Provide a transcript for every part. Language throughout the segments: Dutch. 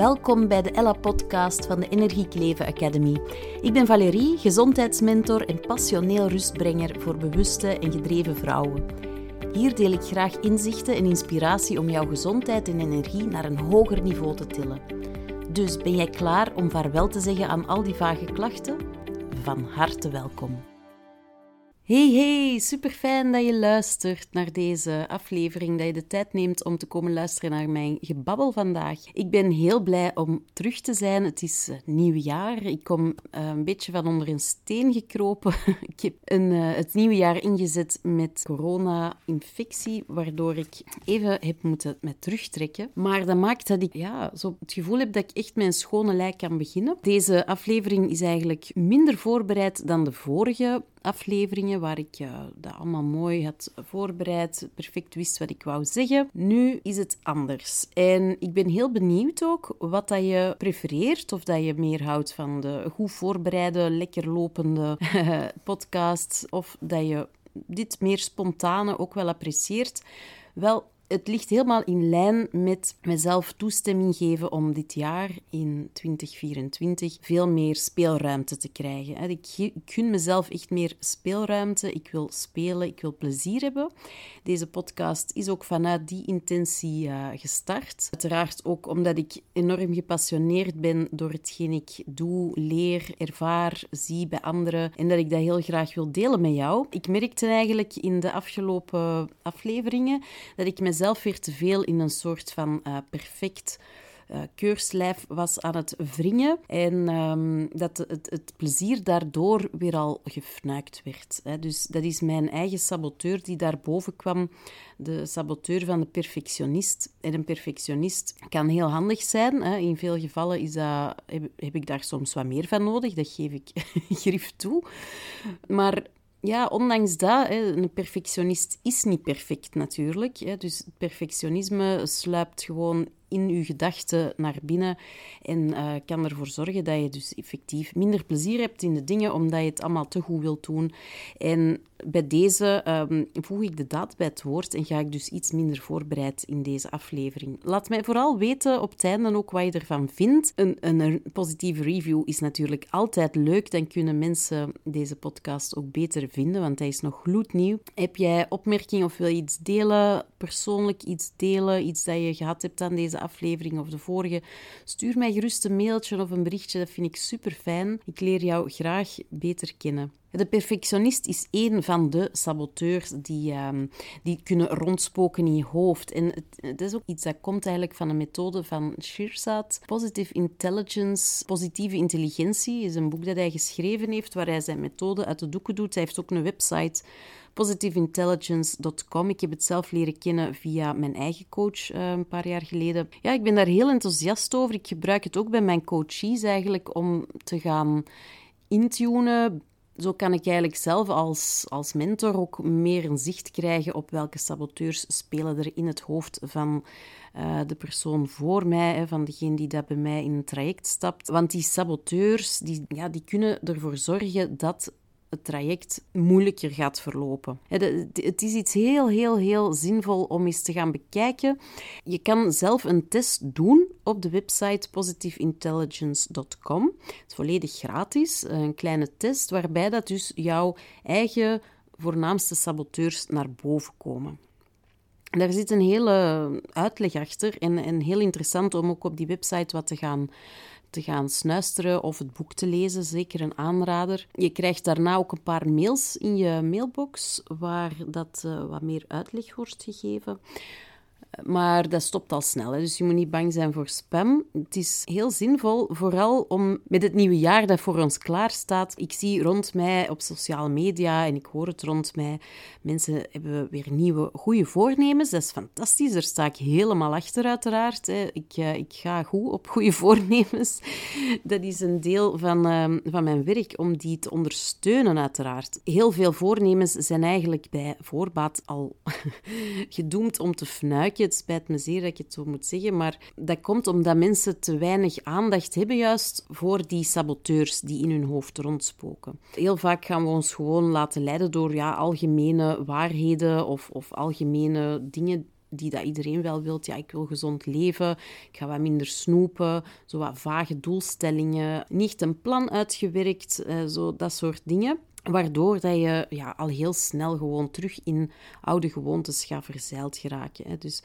Welkom bij de Ella-podcast van de Energiekleven Academy. Ik ben Valerie, gezondheidsmentor en passioneel rustbrenger voor bewuste en gedreven vrouwen. Hier deel ik graag inzichten en inspiratie om jouw gezondheid en energie naar een hoger niveau te tillen. Dus ben jij klaar om vaarwel te zeggen aan al die vage klachten? Van harte welkom. Hey, hey, super fijn dat je luistert naar deze aflevering, dat je de tijd neemt om te komen luisteren naar mijn gebabbel vandaag. Ik ben heel blij om terug te zijn. Het is uh, nieuw jaar. Ik kom uh, een beetje van onder een steen gekropen. ik heb een, uh, het nieuwe jaar ingezet met corona-infectie, waardoor ik even heb moeten me terugtrekken. Maar dat maakt dat ik ja, zo het gevoel heb dat ik echt mijn schone lijk kan beginnen. Deze aflevering is eigenlijk minder voorbereid dan de vorige afleveringen waar ik uh, dat allemaal mooi had voorbereid, perfect wist wat ik wou zeggen. Nu is het anders. En ik ben heel benieuwd ook wat dat je prefereert. Of dat je meer houdt van de goed voorbereide, lekker lopende podcast. Of dat je dit meer spontane ook wel apprecieert. Wel, het ligt helemaal in lijn met mezelf toestemming geven om dit jaar in 2024 veel meer speelruimte te krijgen. Ik gun mezelf echt meer speelruimte. Ik wil spelen, ik wil plezier hebben. Deze podcast is ook vanuit die intentie uh, gestart. Uiteraard ook omdat ik enorm gepassioneerd ben door hetgeen ik doe, leer, ervaar, zie bij anderen en dat ik dat heel graag wil delen met jou. Ik merkte eigenlijk in de afgelopen afleveringen dat ik mezelf zelf weer te veel in een soort van uh, perfect uh, keurslijf was aan het wringen. En um, dat het, het, plezier daardoor weer al gefnuikt werd. Hè. Dus dat is mijn eigen saboteur die daarboven kwam. De saboteur van de perfectionist. En een perfectionist kan heel handig zijn. Hè. In veel gevallen is dat, heb, heb ik daar soms wat meer van nodig. Dat geef ik grif toe. Maar ja, ondanks dat, een perfectionist is niet perfect natuurlijk. Dus perfectionisme sluipt gewoon in je gedachten naar binnen en uh, kan ervoor zorgen dat je dus effectief minder plezier hebt in de dingen omdat je het allemaal te goed wilt doen. En bij deze um, voeg ik de daad bij het woord en ga ik dus iets minder voorbereid in deze aflevering. Laat mij vooral weten op het einde ook wat je ervan vindt. Een, een, een positieve review is natuurlijk altijd leuk. Dan kunnen mensen deze podcast ook beter vinden, want hij is nog gloednieuw. Heb jij opmerkingen of wil je iets delen, persoonlijk iets delen, iets dat je gehad hebt aan deze aflevering of de vorige? Stuur mij gerust een mailtje of een berichtje, dat vind ik super fijn. Ik leer jou graag beter kennen. De perfectionist is één van de saboteurs die, um, die kunnen rondspoken in je hoofd. En het, is ook iets dat komt eigenlijk van een methode van Shirzad. Positive Intelligence, positieve intelligentie, is een boek dat hij geschreven heeft waar hij zijn methode uit de doeken doet. Hij heeft ook een website positiveintelligence.com. Ik heb het zelf leren kennen via mijn eigen coach uh, een paar jaar geleden. Ja, ik ben daar heel enthousiast over. Ik gebruik het ook bij mijn coaches eigenlijk om te gaan intunen, zo kan ik eigenlijk zelf als, als mentor ook meer een zicht krijgen op welke saboteurs spelen er in het hoofd van uh, de persoon voor mij, hè, van degene die dat bij mij in een traject stapt. Want die saboteurs die, ja, die kunnen ervoor zorgen dat het traject moeilijker gaat verlopen. Het is iets heel, heel, heel zinvol om eens te gaan bekijken. Je kan zelf een test doen op de website positiveintelligence.com. Het is volledig gratis, een kleine test waarbij dat dus jouw eigen voornaamste saboteurs naar boven komen. Daar zit een hele uitleg achter en, en heel interessant om ook op die website wat te gaan te gaan snuisteren of het boek te lezen. Zeker een aanrader. Je krijgt daarna ook een paar mails in je mailbox waar dat uh, wat meer uitleg wordt gegeven. Maar dat stopt al snel, hè. dus je moet niet bang zijn voor spam. Het is heel zinvol, vooral om met het nieuwe jaar dat voor ons klaar staat. Ik zie rond mij op sociale media en ik hoor het rond mij. Mensen hebben weer nieuwe, goede voornemens. Dat is fantastisch. Daar sta ik helemaal achter, uiteraard. Hè. Ik, uh, ik ga goed op goede voornemens. Dat is een deel van, uh, van mijn werk om die te ondersteunen, uiteraard. Heel veel voornemens zijn eigenlijk bij voorbaat al gedoemd om te fnuiken het spijt me zeer dat ik het zo moet zeggen, maar dat komt omdat mensen te weinig aandacht hebben juist voor die saboteurs die in hun hoofd rondspoken. Heel vaak gaan we ons gewoon laten leiden door ja, algemene waarheden of, of algemene dingen die dat iedereen wel wilt. Ja, ik wil gezond leven, ik ga wat minder snoepen, zo wat vage doelstellingen, niet een plan uitgewerkt, uh, zo dat soort dingen. Waardoor dat je ja, al heel snel gewoon terug in oude gewoontes gaat verzeild geraken. Hè. Dus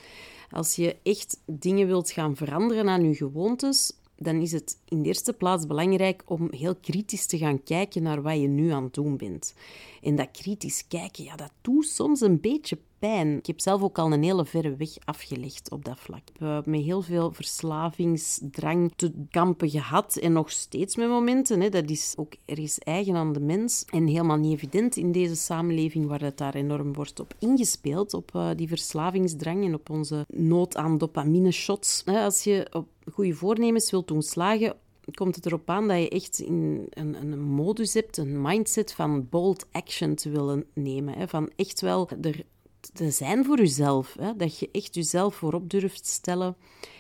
als je echt dingen wilt gaan veranderen aan je gewoontes, dan is het in de eerste plaats belangrijk om heel kritisch te gaan kijken naar wat je nu aan het doen bent. En dat kritisch kijken, ja, dat doet soms een beetje Ik heb zelf ook al een hele verre weg afgelegd op dat vlak. Ik heb met heel veel verslavingsdrang te kampen gehad en nog steeds met momenten. Hè. Dat is ook ergens eigen aan de mens en helemaal niet evident in deze samenleving waar het daar enorm wordt op ingespeeld, op uh, die verslavingsdrang en op onze nood aan dopamine shots. Als je op goede voornemens wilt doen slagen, komt het erop aan dat je echt in een, een modus hebt, een mindset van bold action te willen nemen. Hè? Van echt wel er te zijn voor jezelf. Hè? Dat je echt jezelf voorop durft stellen.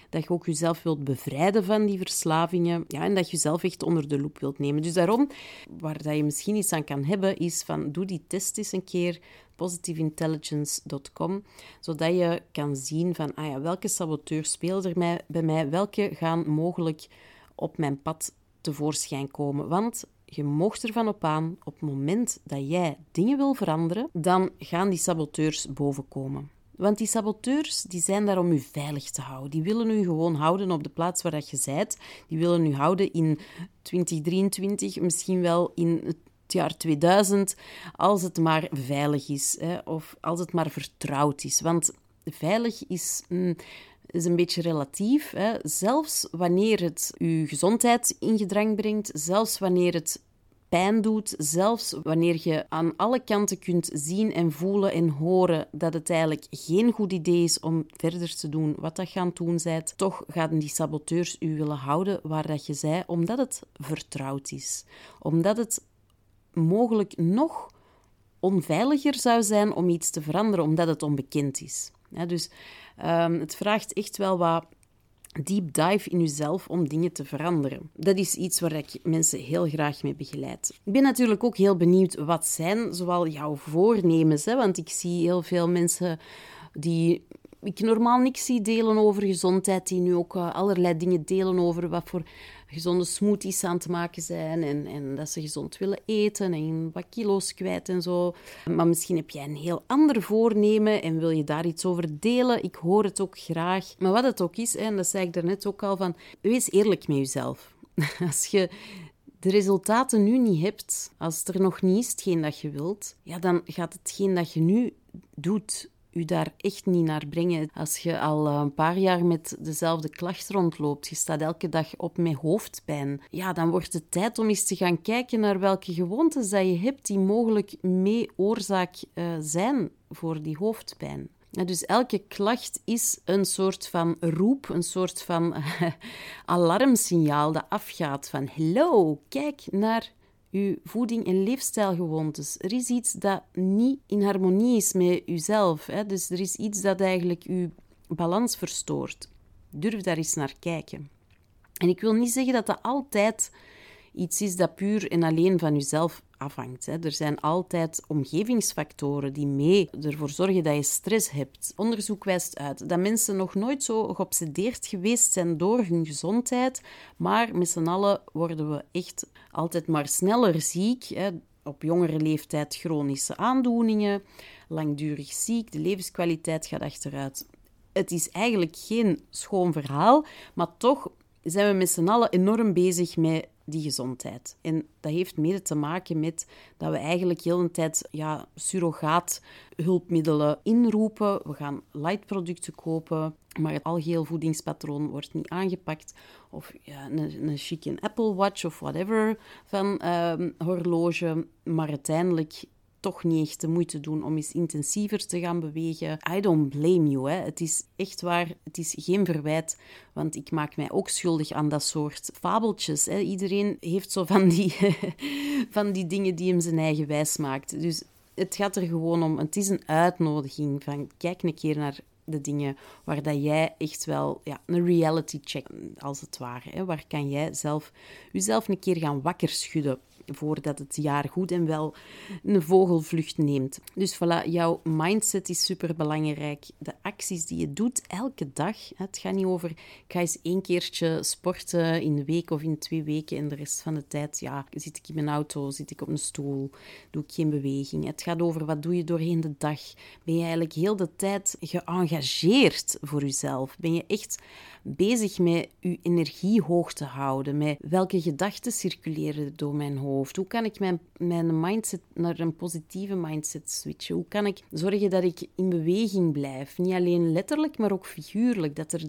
Dat je ook jezelf wilt bevrijden van die verslavingen. Ja, en dat je jezelf echt onder de loep wilt nemen. Dus daarom, waar dat je misschien iets aan kan hebben, is van doe die test eens een keer positiveintelligence.com, zodat je kan zien van ah ja, welke saboteurs spelen er bij mij, welke gaan mogelijk op mijn pad tevoorschijn komen. Want je mocht ervan op aan, op het moment dat jij dingen wil veranderen, dan gaan die saboteurs bovenkomen. Want die saboteurs die zijn daar om u veilig te houden. Die willen u gewoon houden op de plaats waar dat je bent. Die willen u houden in 2023, misschien wel in het jaar 2000, als het maar veilig is hè, of als het maar vertrouwd is. Want veilig is. Mm, is een beetje relatief. Hè. Zelfs wanneer het uw gezondheid in gedrang brengt, zelfs wanneer het pijn doet, zelfs wanneer je aan alle kanten kunt zien en voelen en horen dat het eigenlijk geen goed idee is om verder te doen wat dat gaan doen zijt, toch gaan die saboteurs u willen houden waar dat je zei, omdat het vertrouwd is. Omdat het mogelijk nog onveiliger zou zijn om iets te veranderen, omdat het onbekend is. Dus um, het vraagt echt wel wat deep dive in jezelf om dingen te veranderen. Dat is iets waar ik mensen heel graag mee begeleid. Ik ben natuurlijk ook heel benieuwd wat zijn zowel jouw voornemens, hè, want ik zie heel veel mensen die ik normaal niks zie delen over gezondheid, die nu ook uh, allerlei dingen delen over wat voor gezonde smoothies aan het maken zijn en, en dat ze gezond willen eten en wat kilo's kwijt en zo. Maar misschien heb jij een heel ander voornemen en wil je daar iets over delen. Ik hoor het ook graag. Maar wat het ook is, en dat zei ik daarnet ook al, van, wees eerlijk met jezelf. Als je de resultaten nu niet hebt, als het er nog niet is hetgeen dat je wilt, ja, dan gaat hetgeen dat je nu doet u daar echt niet naar brengen. Als je al een paar jaar met dezelfde klacht rondloopt, je staat elke dag op met hoofdpijn, ja, dan wordt het tijd om eens te gaan kijken naar welke gewoontes dat je hebt die mogelijk mee oorzaak uh, zijn voor die hoofdpijn. Dus elke klacht is een soort van roep, een soort van alarmsignaal dat afgaat van hallo, kijk naar uw voeding- en leefstijlgewoontes. Er is iets dat niet in harmonie is met uzelf. Hè? Dus er is iets dat eigenlijk uw balans verstoort. Durf daar eens naar kijken. En ik wil niet zeggen dat dat altijd iets is dat puur en alleen van jezelf afhangt. Hè. Er zijn altijd omgevingsfactoren die mee ervoor zorgen dat je stress hebt. Onderzoek wijst uit dat mensen nog nooit zo geobsedeerd geweest zijn door hun gezondheid, maar met z'n allen worden we echt altijd maar sneller ziek. Hè. Op jongere leeftijd chronische aandoeningen, langdurig ziek, de levenskwaliteit gaat achteruit. Het is eigenlijk geen schoon verhaal, maar toch zijn we met z'n allen enorm bezig met die gezondheid. En dat heeft mede te maken met dat we eigenlijk heel een tijd ja, surrogaathulpmiddelen inroepen. We gaan lightproducten kopen, maar het algeheel voedingspatroon wordt niet aangepakt. Of ja, een, een chique Apple Watch of whatever van uh, horloge. Maar uiteindelijk toch niet echt de moeite doen om eens intensiever te gaan bewegen. I don't blame you. Hè. Het is echt waar, het is geen verwijt, want ik maak mij ook schuldig aan dat soort fabeltjes. Hè. Iedereen heeft zo van die, van die dingen die hem zijn eigen wijs maakt. Dus het gaat er gewoon om, het is een uitnodiging van kijk een keer naar de dingen waar dat jij echt wel ja, een reality check, als het ware. Hè? Waar kan jij zelf jezelf een keer gaan wakker schudden voordat het jaar goed en wel een vogelvlucht neemt. Dus voilà, jouw mindset is super belangrijk. De acties die je doet elke dag. Het gaat niet over, ik ga eens één keertje sporten in de week of in twee weken en de rest van de tijd, ja, zit ik in mijn auto, zit ik op een stoel, doe ik geen beweging. Het gaat over wat doe je doorheen de dag. Ben je eigenlijk heel de tijd geëngageerd voor jezelf? Ben je echt bezig met je energie hoog te houden? Met welke gedachten circuleren door mijn hoofd? Hoe kan ik mijn, mijn mindset naar een positieve mindset switchen? Hoe kan ik zorgen dat ik in beweging blijf? Niet alleen letterlijk, maar ook figuurlijk. Dat er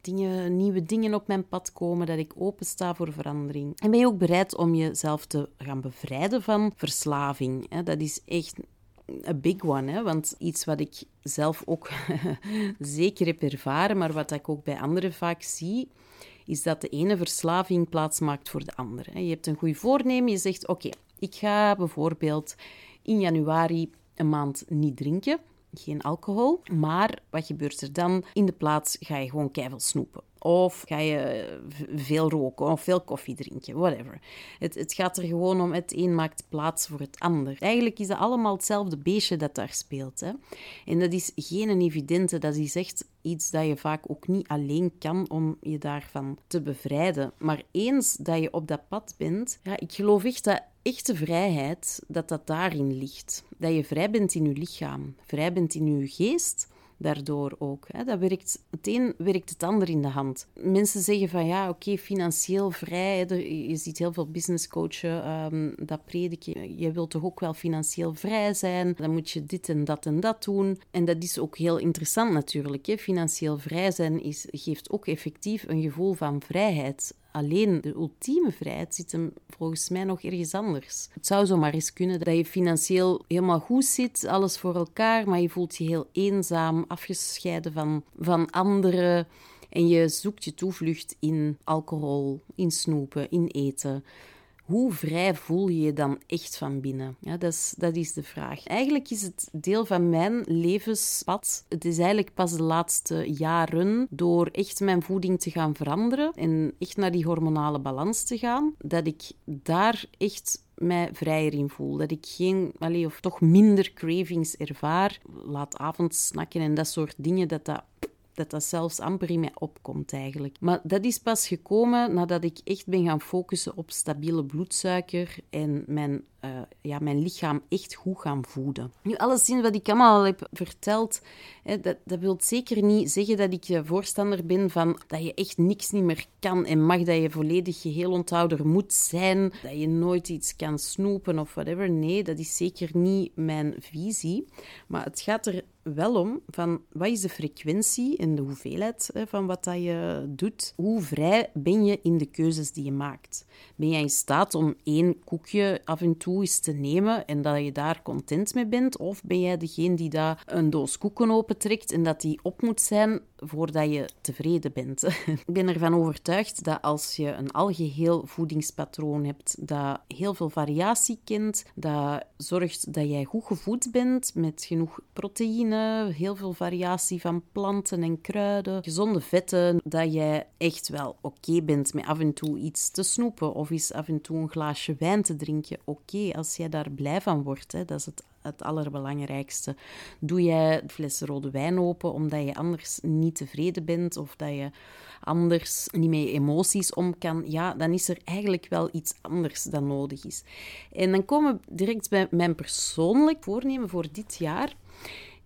dingen, nieuwe dingen op mijn pad komen, dat ik opensta voor verandering. En ben je ook bereid om jezelf te gaan bevrijden van verslaving? Dat is echt een big one, hè? want iets wat ik zelf ook zeker heb ervaren, maar wat ik ook bij anderen vaak zie, is dat de ene verslaving plaatsmaakt voor de andere. Je hebt een goed voornemen, je zegt oké, ik ga bijvoorbeeld in januari een maand niet drinken, geen alcohol, maar wat gebeurt er dan? In de plaats ga je gewoon keihard snoepen. Of ga je veel roken of veel koffie drinken, whatever. Het, het gaat er gewoon om, het een maakt plaats voor het ander. Eigenlijk is dat allemaal hetzelfde beestje dat daar speelt. Hè? En dat is geen evidente, dat is echt iets dat je vaak ook niet alleen kan om je daarvan te bevrijden. Maar eens dat je op dat pad bent, ja, ik geloof echt dat echte vrijheid, dat dat daarin ligt. Dat je vrij bent in je lichaam, vrij bent in je geest daardoor ook. Hè. Dat werkt, het een werkt het ander in de hand. Mensen zeggen van ja, oké, financieel vrij. je ziet heel veel businesscoachen um, dat prediken. Je wilt toch ook wel financieel vrij zijn? Dan moet je dit en dat en dat doen. En dat is ook heel interessant natuurlijk. Hè. Financieel vrij zijn is, geeft ook effectief een gevoel van vrijheid. Alleen de ultieme vrijheid zit hem volgens mij nog ergens anders. Het zou zomaar eens kunnen dat je financieel helemaal goed zit, alles voor elkaar, maar je voelt je heel eenzaam, afgescheiden van, van anderen. En je zoekt je toevlucht in alcohol, in snoepen, in eten hoe vrij voel je je dan echt van binnen? Ja, dat, is, dat is de vraag. Eigenlijk is het deel van mijn levenspad. Het is eigenlijk pas de laatste jaren door echt mijn voeding te gaan veranderen en echt naar die hormonale balans te gaan, dat ik daar echt mij vrijer in voel. Dat ik geen, allez, of toch minder cravings ervaar. Laat avondsnakken en dat soort dingen, dat dat dat dat zelfs amper in mij opkomt eigenlijk. Maar dat is pas gekomen nadat ik echt ben gaan focussen op stabiele bloedsuiker en mijn, uh, ja, mijn lichaam echt goed gaan voeden. Nu, alles in wat ik allemaal al heb verteld, hè, dat, dat wil zeker niet zeggen dat ik voorstander ben van dat je echt niks niet meer kan en mag, dat je volledig geheel onthouder moet zijn, dat je nooit iets kan snoepen of whatever. Nee, dat is zeker niet mijn visie. Maar het gaat er wel om van wat is de frequentie en de hoeveelheid van wat dat je doet. Hoe vrij ben je in de keuzes die je maakt? Ben jij in staat om één koekje af en toe eens te nemen en dat je daar content mee bent? Of ben jij degene die daar een doos koeken opentrekt en dat die op moet zijn voordat je tevreden bent? Ik ben ervan overtuigd dat als je een algeheel voedingspatroon hebt dat heel veel variatie kent, dat zorgt dat jij goed gevoed bent met genoeg proteïne heel veel variatie van planten en kruiden, gezonde vetten, dat jij echt wel oké bent met af en toe iets te snoepen of eens af en toe een glaasje wijn te drinken. Oké, als jij daar blij van wordt, hè, dat is het het allerbelangrijkste. Doe jij flessen rode wijn open omdat je anders niet tevreden bent of dat je anders niet met emoties om kan, ja, dan is er eigenlijk wel iets anders dan nodig is. En dan komen we direct bij mijn persoonlijk voornemen voor dit jaar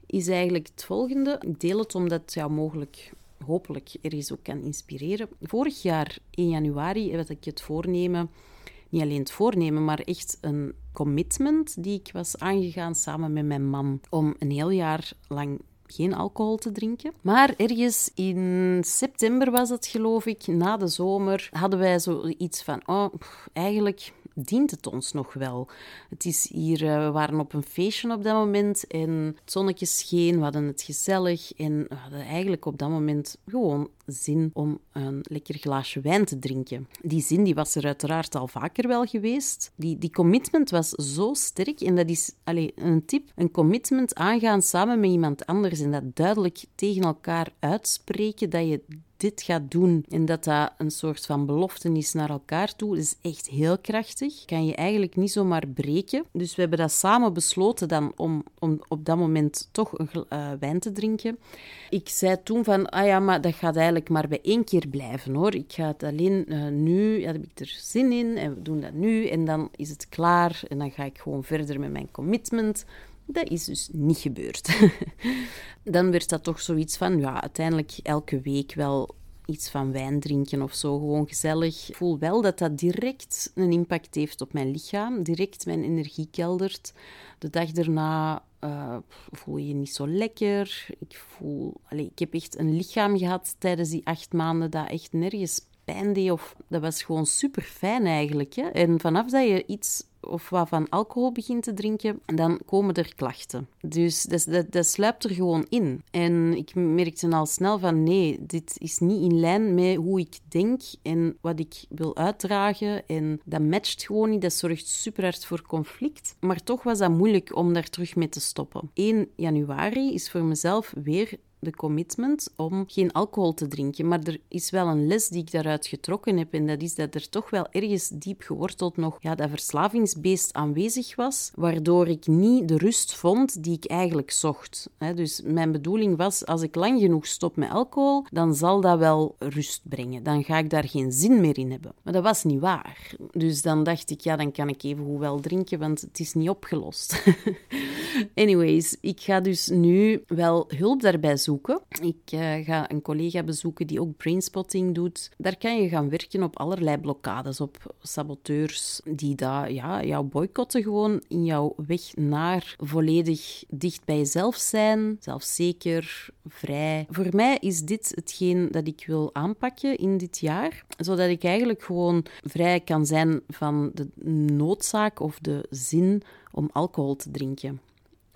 is eigenlijk het volgende. Ik deel het omdat het jou mogelijk, hopelijk, ergens ook kan inspireren. Vorig jaar, in januari, had ik het voornemen, niet alleen het voornemen, maar echt een commitment die ik was aangegaan samen met mijn man om een heel jaar lang geen alcohol te drinken. Maar ergens in september was het, geloof ik, na de zomer, hadden wij zoiets van: oh, eigenlijk dient het ons nog wel. Het is hier, uh, we waren op een feestje op dat moment en het zonnetje scheen, we hadden het gezellig en we hadden eigenlijk op dat moment gewoon zin om een lekker glaasje wijn te drinken. Die zin die was er uiteraard al vaker wel geweest. Die, die commitment was zo sterk en dat is allez, een tip, een commitment aangaan samen met iemand anders en dat duidelijk tegen elkaar uitspreken dat je dit gaat doen en dat dat een soort van belofte is naar elkaar toe, is echt heel krachtig. Kan je eigenlijk niet zomaar breken. Dus we hebben dat samen besloten dan om, om op dat moment toch een uh, wijn te drinken. Ik zei toen van, ah ja, maar dat gaat eigenlijk maar bij één keer blijven hoor. Ik ga het alleen uh, nu, ja, heb ik er zin in en we doen dat nu en dan is het klaar en dan ga ik gewoon verder met mijn commitment. Dat is dus niet gebeurd. dan werd dat toch zoiets van, ja, uiteindelijk elke week wel iets van wijn drinken of zo, gewoon gezellig. Ik voel wel dat dat direct een impact heeft op mijn lichaam, direct mijn energie keldert. De dag daarna uh, voel je je niet zo lekker. Ik voel, allez, ik heb echt een lichaam gehad tijdens die acht maanden dat echt nergens pijn deed. Of, dat was gewoon super fijn eigenlijk. Hè? En vanaf dat je iets of wat van alcohol begint te drinken, dan komen er klachten. Dus dat, dat, dat sluipt er gewoon in. En ik merkte al snel van nee, dit is niet in lijn met hoe ik denk en wat ik wil uitdragen. En dat matcht gewoon niet. Dat zorgt super hard voor conflict. Maar toch was dat moeilijk om daar terug mee te stoppen. 1 januari is voor mezelf weer de commitment om geen alcohol te drinken. Maar er is wel een les die ik daaruit getrokken heb. En dat is dat er toch wel ergens diep geworteld nog ja, dat verslavingsbeest aanwezig was. Waardoor ik niet de rust vond die ik eigenlijk zocht. Dus mijn bedoeling was, als ik lang genoeg stop met alcohol, dan zal dat wel rust brengen. Dan ga ik daar geen zin meer in hebben. Maar dat was niet waar. Dus dan dacht ik, ja, dan kan ik even wel drinken, want het is niet opgelost. Anyways, ik ga dus nu wel hulp daarbij zoeken Ik uh, ga een collega bezoeken die ook brainspotting doet. Daar kan je gaan werken op allerlei blokkades, op saboteurs die dat, ja, jou boycotten gewoon in jouw weg naar volledig dicht bij jezelf zijn, zelfzeker, vrij. Voor mij is dit hetgeen dat ik wil aanpakken in dit jaar, zodat ik eigenlijk gewoon vrij kan zijn van de noodzaak of de zin om alcohol te drinken.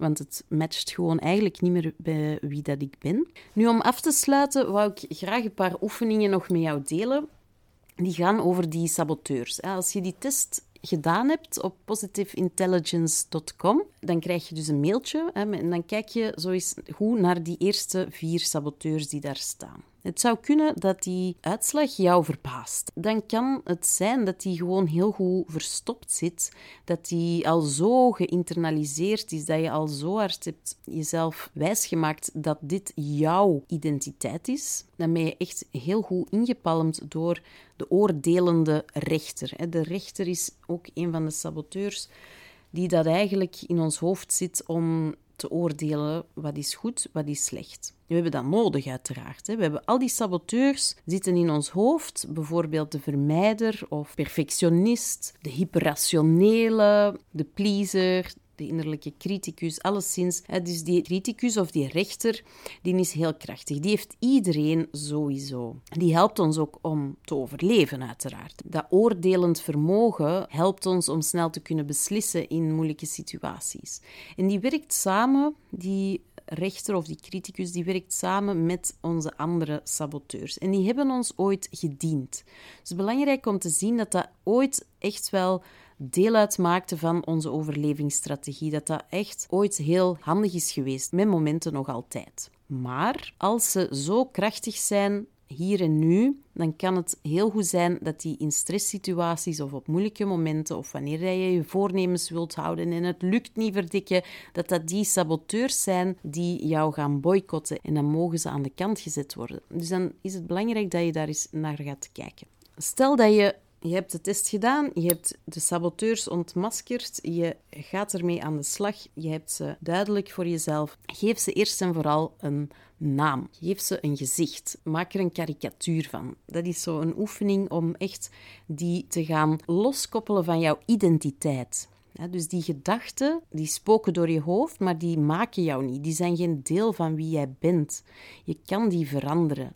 Want het matcht gewoon eigenlijk niet meer bij wie dat ik ben. Nu, om af te sluiten, wou ik graag een paar oefeningen nog met jou delen. Die gaan over die saboteurs. Als je die test gedaan hebt op positiveintelligence.com, dan krijg je dus een mailtje en dan kijk je zo eens goed naar die eerste vier saboteurs die daar staan. Het zou kunnen dat die uitslag jou verbaast. Dan kan het zijn dat die gewoon heel goed verstopt zit, dat die al zo geïnternaliseerd is, dat je al zo hard hebt jezelf wijsgemaakt dat dit jouw identiteit is. Dan ben je echt heel goed ingepalmd door de oordelende rechter. De rechter is ook een van de saboteurs die dat eigenlijk in ons hoofd zit om te oordelen wat is goed, wat is slecht. We hebben dat nodig, uiteraard. We hebben al die saboteurs zitten in ons hoofd, bijvoorbeeld de vermijder of perfectionist, de hyperrationele, de pleaser, de innerlijke criticus, alleszins. Dus die criticus of die rechter, die is heel krachtig. Die heeft iedereen sowieso. Die helpt ons ook om te overleven, uiteraard. Dat oordelend vermogen helpt ons om snel te kunnen beslissen in moeilijke situaties. En die werkt samen, die rechter of die criticus, die werkt samen met onze andere saboteurs. En die hebben ons ooit gediend. Het is belangrijk om te zien dat dat ooit echt wel deel uitmaakte van onze overlevingsstrategie. Dat dat echt ooit heel handig is geweest, met momenten nog altijd. Maar als ze zo krachtig zijn hier en nu, dan kan het heel goed zijn dat die in stresssituaties of op moeilijke momenten of wanneer je je voornemens wilt houden en het lukt niet verdikken, dat dat die saboteurs zijn die jou gaan boycotten en dan mogen ze aan de kant gezet worden. Dus dan is het belangrijk dat je daar eens naar gaat kijken. Stel dat je je hebt de test gedaan, je hebt de saboteurs ontmaskerd, je gaat ermee aan de slag, je hebt ze duidelijk voor jezelf. Geef ze eerst en vooral een naam. Geef ze een gezicht. Maak er een karikatuur van. Dat is zo een oefening om echt die te gaan loskoppelen van jouw identiteit. dus die gedachten, die spoken door je hoofd, maar die maken jou niet. Die zijn geen deel van wie jij bent. Je kan die veranderen.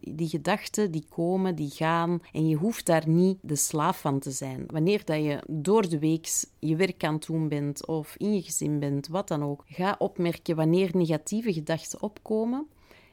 Die gedachten die komen, die gaan en je hoeft daar niet de slaaf van te zijn. Wanneer dat je door de week je werk aan het doen bent of in je gezin bent, wat dan ook, ga opmerken wanneer negatieve gedachten opkomen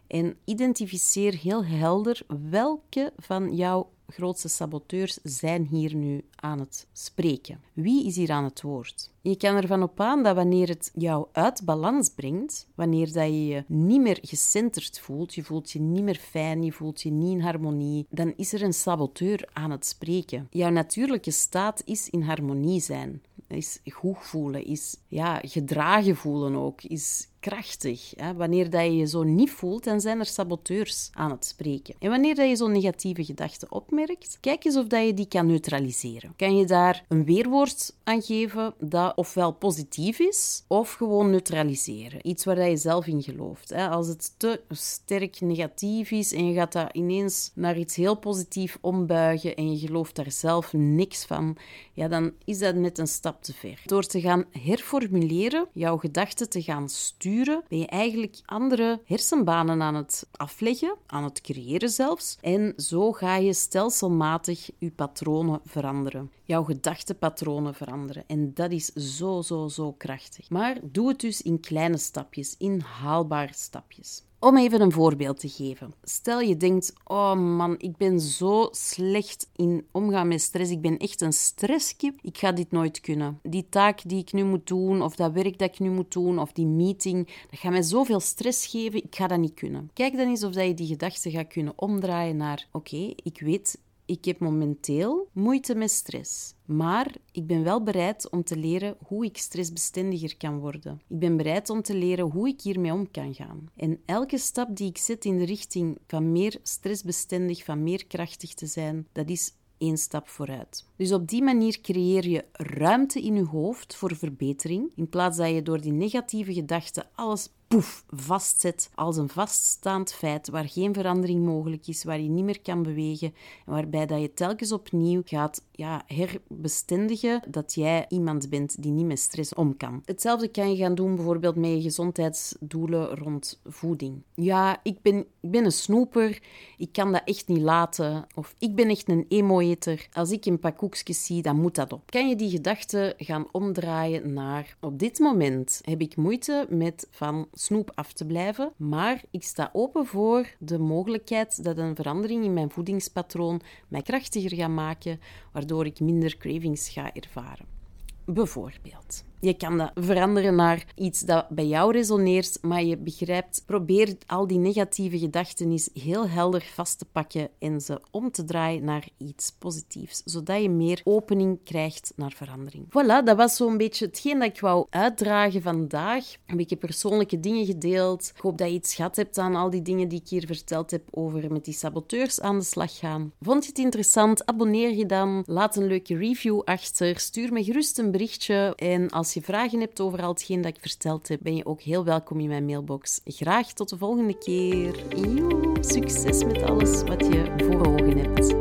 en identificeer heel helder welke van jouw grootste saboteurs zijn hier nu aan het spreken. Wie is hier aan het woord? Je kan ervan op aan dat wanneer het jou uit balans brengt, wanneer dat je je niet meer gecenterd voelt, je voelt je niet meer fijn, je voelt je niet in harmonie, dan is er een saboteur aan het spreken. Jouw natuurlijke staat is in harmonie zijn, is goed voelen, is ja, gedragen voelen ook, is krachtig. Hè? Wanneer dat je je zo niet voelt, dan zijn er saboteurs aan het spreken. En wanneer dat je zo'n negatieve gedachte opmerkt, kijk eens of dat je die kan neutraliseren. Kan je daar een weerwoord aan geven dat ofwel positief is, of gewoon neutraliseren. Iets waar dat je zelf in gelooft. Hè? Als het te sterk negatief is en je gaat dat ineens naar iets heel positief ombuigen en je gelooft daar zelf niks van, ja, dan is dat net een stap te ver. Door te gaan herformuleren, jouw gedachten te gaan sturen, ben je eigenlijk andere hersenbanen aan het afleggen, aan het creëren zelfs. En zo ga je stelselmatig je patronen veranderen. Jouw gedachtepatronen veranderen. En dat is zo, zo, zo krachtig. Maar doe het dus in kleine stapjes, in haalbare stapjes. Om even een voorbeeld te geven. Stel je denkt: Oh man, ik ben zo slecht in omgaan met stress. Ik ben echt een stresskip. Ik ga dit nooit kunnen. Die taak die ik nu moet doen, of dat werk dat ik nu moet doen, of die meeting, dat gaat mij zoveel stress geven. Ik ga dat niet kunnen. Kijk dan eens of je die gedachte gaat kunnen omdraaien naar: Oké, ik weet ik heb momenteel moeite met stress, maar ik ben wel bereid om te leren hoe ik stressbestendiger kan worden. Ik ben bereid om te leren hoe ik hiermee om kan gaan. En elke stap die ik zet in de richting van meer stressbestendig, van meer krachtig te zijn, dat is één stap vooruit. Dus op die manier creëer je ruimte in je hoofd voor verbetering, in plaats dat je door die negatieve gedachten alles poef, vastzet als een vaststaand feit waar geen verandering mogelijk is, waar je niet meer kan bewegen en waarbij dat je telkens opnieuw gaat ja, herbestendigen dat jij iemand bent die niet met stress om kan. Hetzelfde kan je gaan doen bijvoorbeeld met je gezondheidsdoelen rond voeding. Ja, ik ben, ik ben een snoeper, ik kan dat echt niet laten. Of ik ben echt een emo-eter. Als ik een pak koekjes zie, dan moet dat op. Kan je die gedachte gaan omdraaien naar op dit moment heb ik moeite met van snoep af te blijven, maar ik sta open voor de mogelijkheid dat een verandering in mijn voedingspatroon mij krachtiger gaat maken, waardoor ik minder cravings ga ervaren. Bijvoorbeeld. Je kan dat veranderen naar iets dat bij jou resoneert, maar je begrijpt, probeer al die negatieve gedachten eens heel helder vast te pakken en ze om te draaien naar iets positiefs, zodat je meer opening krijgt naar verandering. Voilà, dat was zo'n beetje hetgeen dat ik wou uitdragen vandaag. Een beetje persoonlijke dingen gedeeld. Ik hoop dat je iets gehad hebt aan al die dingen die ik hier verteld heb over met die saboteurs aan de slag gaan. Vond je het interessant? Abonneer je dan. Laat een leuke review achter. Stuur me gerust een berichtje. En als als je vragen hebt over al hetgeen dat ik verteld heb, ben je ook heel welkom in mijn mailbox. Graag tot de volgende keer. Succes met alles wat je voor ogen hebt.